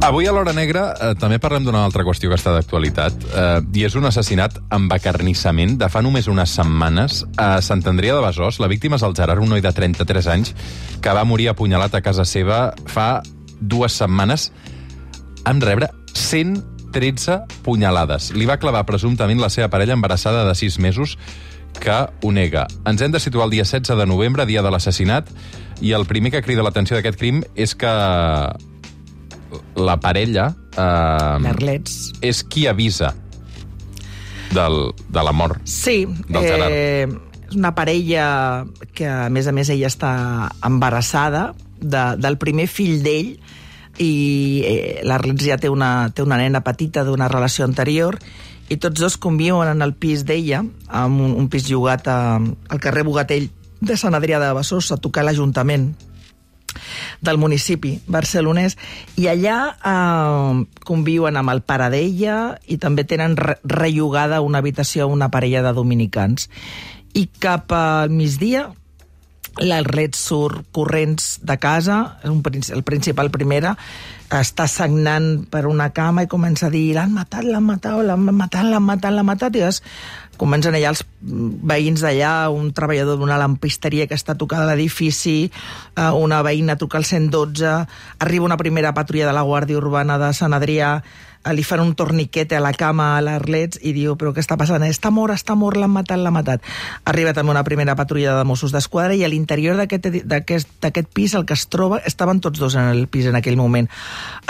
Avui a l'Hora Negra eh, també parlem d'una altra qüestió que està d'actualitat eh, i és un assassinat amb acarnissament de fa només unes setmanes a Sant Andrea de Besòs. La víctima és el Gerard, un noi de 33 anys que va morir apunyalat a casa seva fa dues setmanes en rebre 113 punyalades. Li va clavar presumptament la seva parella embarassada de 6 mesos que ho nega. Ens hem de situar el dia 16 de novembre, dia de l'assassinat, i el primer que crida l'atenció d'aquest crim és que la parella... Eh, Merlets. És qui avisa del, de la mort. Sí, Del Gerard. eh, és una parella que, a més a més, ella està embarassada de, del primer fill d'ell i eh, l'Arlets ja té una, té una nena petita d'una relació anterior i tots dos conviuen en el pis d'ella, en un, un pis llogat a, al carrer Bogatell de Sant Adrià de Besòs, a tocar l'Ajuntament del municipi barcelonès i allà eh, conviuen amb el pare d'ella i també tenen re rellogada una habitació a una parella de dominicans. I cap al migdia l'Arlet surt corrents de casa, el principal primera, està sagnant per una cama i comença a dir l'han matat, l'han matat, l'han matat, l'han matat, l'han matat, i comencen allà els veïns d'allà, un treballador d'una lampisteria que està tocada a l'edifici, eh, una veïna truca al 112, arriba una primera patrulla de la Guàrdia Urbana de Sant Adrià, eh, li fan un torniquete a la cama a l'Arlets i diu, però què està passant? Està mort, està mort, l'han matat, l'han matat. Arriba també una primera patrulla de Mossos d'Esquadra i a l'interior d'aquest pis el que es troba, estaven tots dos en el pis en aquell moment,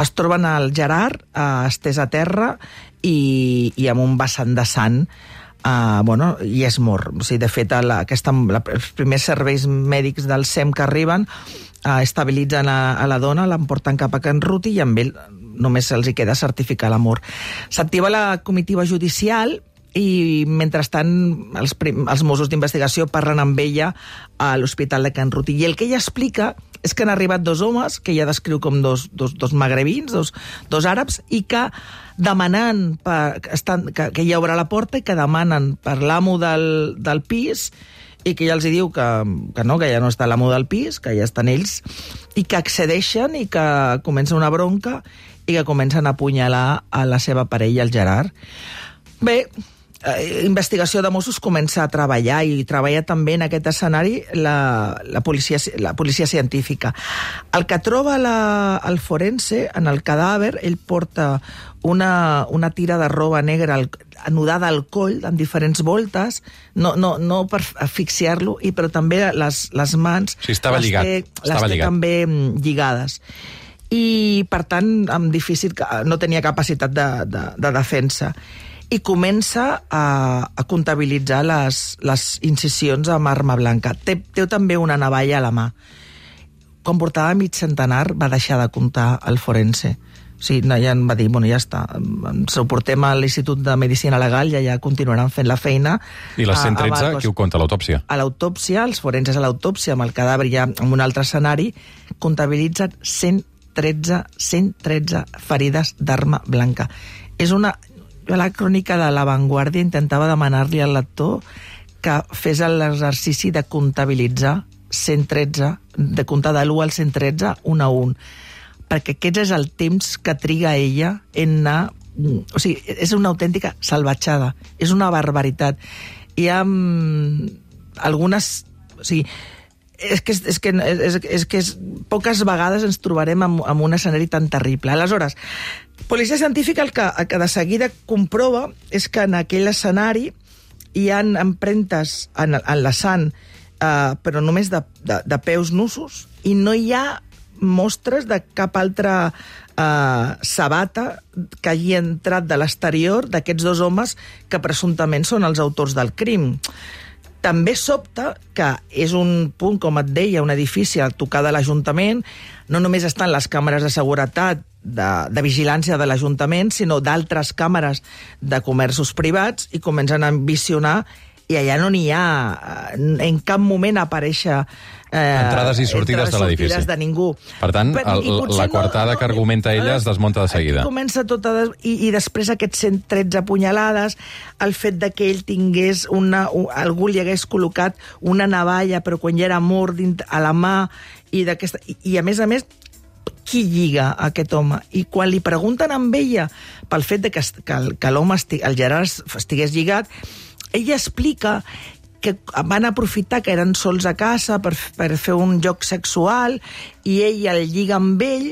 es troben el Gerard eh, estès a terra i, i amb un vessant de sang Uh, bueno, i és mort. O sigui, de fet, la, aquesta, la, els primers serveis mèdics del SEM que arriben uh, estabilitzen a, a la dona, l'emporten cap a Can Ruti i amb ell només els hi queda certificar la mort. S'activa la comitiva judicial i mentrestant els, prim, els Mossos d'investigació parlen amb ella a l'Hospital de Can Ruti. I el que ella explica és que han arribat dos homes, que ella descriu com dos, dos, dos magrebins, dos, dos àrabs, i que demanant per, estan, que, que ella obre la porta i que demanen per l'amo del, del pis i que ella els hi diu que, que no, que ja no està l'amo del pis, que ja estan ells, i que accedeixen i que comença una bronca i que comencen a apunyalar a la seva parella, el Gerard. Bé, eh, investigació de Mossos comença a treballar i treballa també en aquest escenari la, la, policia, la policia científica. El que troba la, el forense en el cadàver, ell porta una, una tira de roba negra al, anudada al coll en diferents voltes, no, no, no per asfixiar-lo, i però també les, les mans Sí, estava les lligat, té, estava les té lligat. també mm, lligades i per tant amb difícil no tenia capacitat de, de, de defensa i comença a, a comptabilitzar les, les incisions amb arma blanca. Té, té també una navalla a la mà. Quan portava mig centenar va deixar de comptar el forense. O sigui, no, ja em va dir, bueno, ja està, ens ho portem a l'Institut de Medicina Legal i allà continuaran fent la feina. I les A- a 113, Marcos qui ho compta, l'autòpsia? a l'autòpsia, els forenses a l'autòpsia, amb el cadàver ja en un altre escenari, comptabilitzen 113, 113 ferides d'arma blanca. És una... Jo a la crònica de La Vanguardia intentava demanar-li al lector que fes l'exercici de comptabilitzar 113, de comptar de l'1 al 113, un a un. Perquè aquest és el temps que triga ella en anar o sigui, és una autèntica salvatjada, és una barbaritat. Hi ha algunes... O sigui, és que, és, que, és, és que és, poques vegades ens trobarem amb, amb un escenari tan terrible. Aleshores, policia científica el que, el que de seguida comprova és que en aquell escenari hi han empremtes en, en la sang, eh, però només de, de, de peus nussos, i no hi ha mostres de cap altra eh, sabata que hagi entrat de l'exterior d'aquests dos homes que presumptament són els autors del crim. També sobta que és un punt, com et deia, un edifici a tocar de l'Ajuntament, no només estan les càmeres de seguretat de, de vigilància de l'Ajuntament, sinó d'altres càmeres de comerços privats i comencen a visionar i allà no n'hi ha, eh, en cap moment aparèixer... Eh, Entrades i sortides entrades de l'edifici. de ningú. Per tant, el- i potser la coartada que argumenta ella es desmunta de seguida. Aquí comença tot a des... I, I després aquests 113 punyalades, el fet de que ell tingués una... un- algú li hagués col·locat una navalla, però quan ja era mort dint- a la mà, i, d'aquesta i, i a més a més qui lliga aquest home. I quan li pregunten amb ella pel fet de que, que, el- que l'home, el Gerard, estigués lligat, ella explica que van aprofitar que eren sols a casa per, per fer un joc sexual i ella el lliga amb ell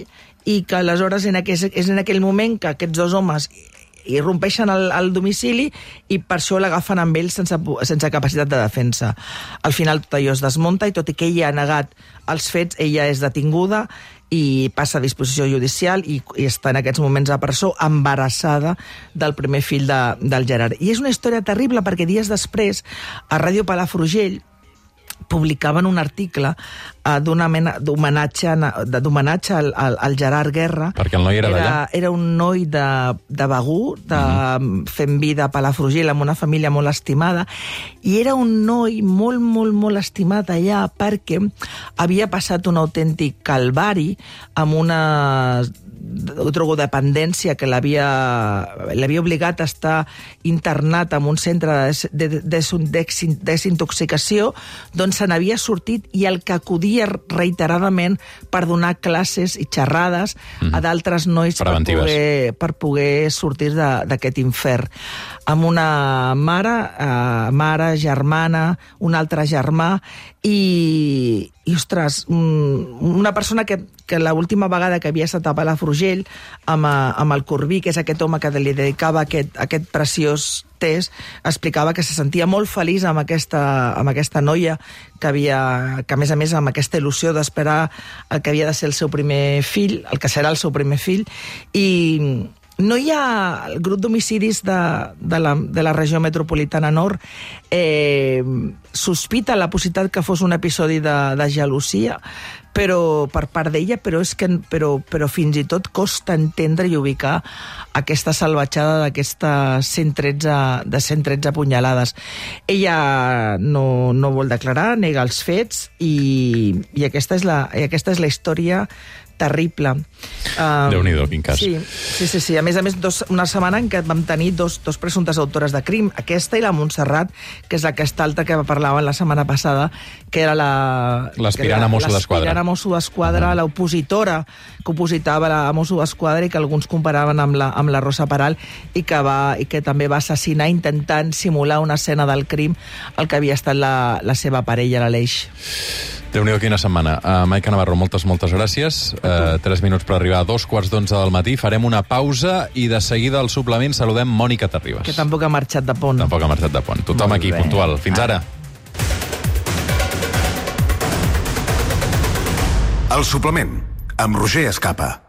i que aleshores en aquell, és en aquell moment que aquests dos homes irrompeixen al, al domicili i per això l'agafen amb ell sense, sense capacitat de defensa. Al final tot allò es desmunta i tot i que ella ha negat els fets, ella és detinguda i passa a disposició judicial i, i està en aquests moments a presó embarassada del primer fill de, del Gerard. I és una història terrible perquè dies després a Ràdio Palafrugell publicaven un article uh, d'una mena d'homenatge d'homenatge al, al, al Gerard Guerra. Perquè el noi era d'allà. Era un noi de, de Begú, de, mm -hmm. fent vida a Palafrugell, amb una família molt estimada, i era un noi molt, molt, molt estimat allà perquè havia passat un autèntic calvari amb una drogodependència que l'havia l'havia obligat a estar internat en un centre de, de, de, de desintoxicació, doncs se n'havia sortit i el que acudia reiteradament per donar classes i xerrades mm. a d'altres nois per poder, per poder sortir d'aquest infern. Amb una mare, eh, mare, germana, un altre germà i, i ostres, mm, una persona que, que l'última vegada que havia estat a Palafrugell amb, eh, amb el Corbí, que és aquest home que li dedicava aquest, aquest preciós test, explicava que se sentia molt feliç amb aquesta, amb aquesta noia que havia, que a més a més amb aquesta il·lusió d'esperar el que havia de ser el seu primer fill, el que serà el seu primer fill, i no hi ha el grup d'homicidis de, de, la, de la regió metropolitana nord eh, sospita la possibilitat que fos un episodi de, de gelosia però per part d'ella, però és que però, però fins i tot costa entendre i ubicar aquesta salvatjada d'aquestes 113, de 113 punyalades. Ella no, no vol declarar, nega els fets i, i, aquesta, és la, i aquesta és la història terrible. Um, Déu-n'hi-do, quin cas. Sí, sí, sí, sí. A més a més, dos, una setmana en què vam tenir dos, dos presumptes autores de crim, aquesta i la Montserrat, que és aquesta alta que parlaven la setmana passada, que era la... L'aspirant a Mosso d'Esquadra. L'aspirant a Mosso d'Esquadra, l'opositora que opositava la, a Mosso d'Esquadra i que alguns comparaven amb la, amb la Rosa Peral i que, va, i que també va assassinar intentant simular una escena del crim el que havia estat la, la seva parella, l'Aleix. Déu-n'hi-do, quina setmana. Uh, Maica Navarro, moltes, moltes gràcies. Uh, tres minuts per arribar a dos quarts d'onze del matí. Farem una pausa i de seguida al suplement saludem Mònica Terribas. Que tampoc ha marxat de pont. Tampoc ha marxat de pont. Tothom Molt aquí, bé. puntual. Fins ara. El suplement, amb Roger Escapa.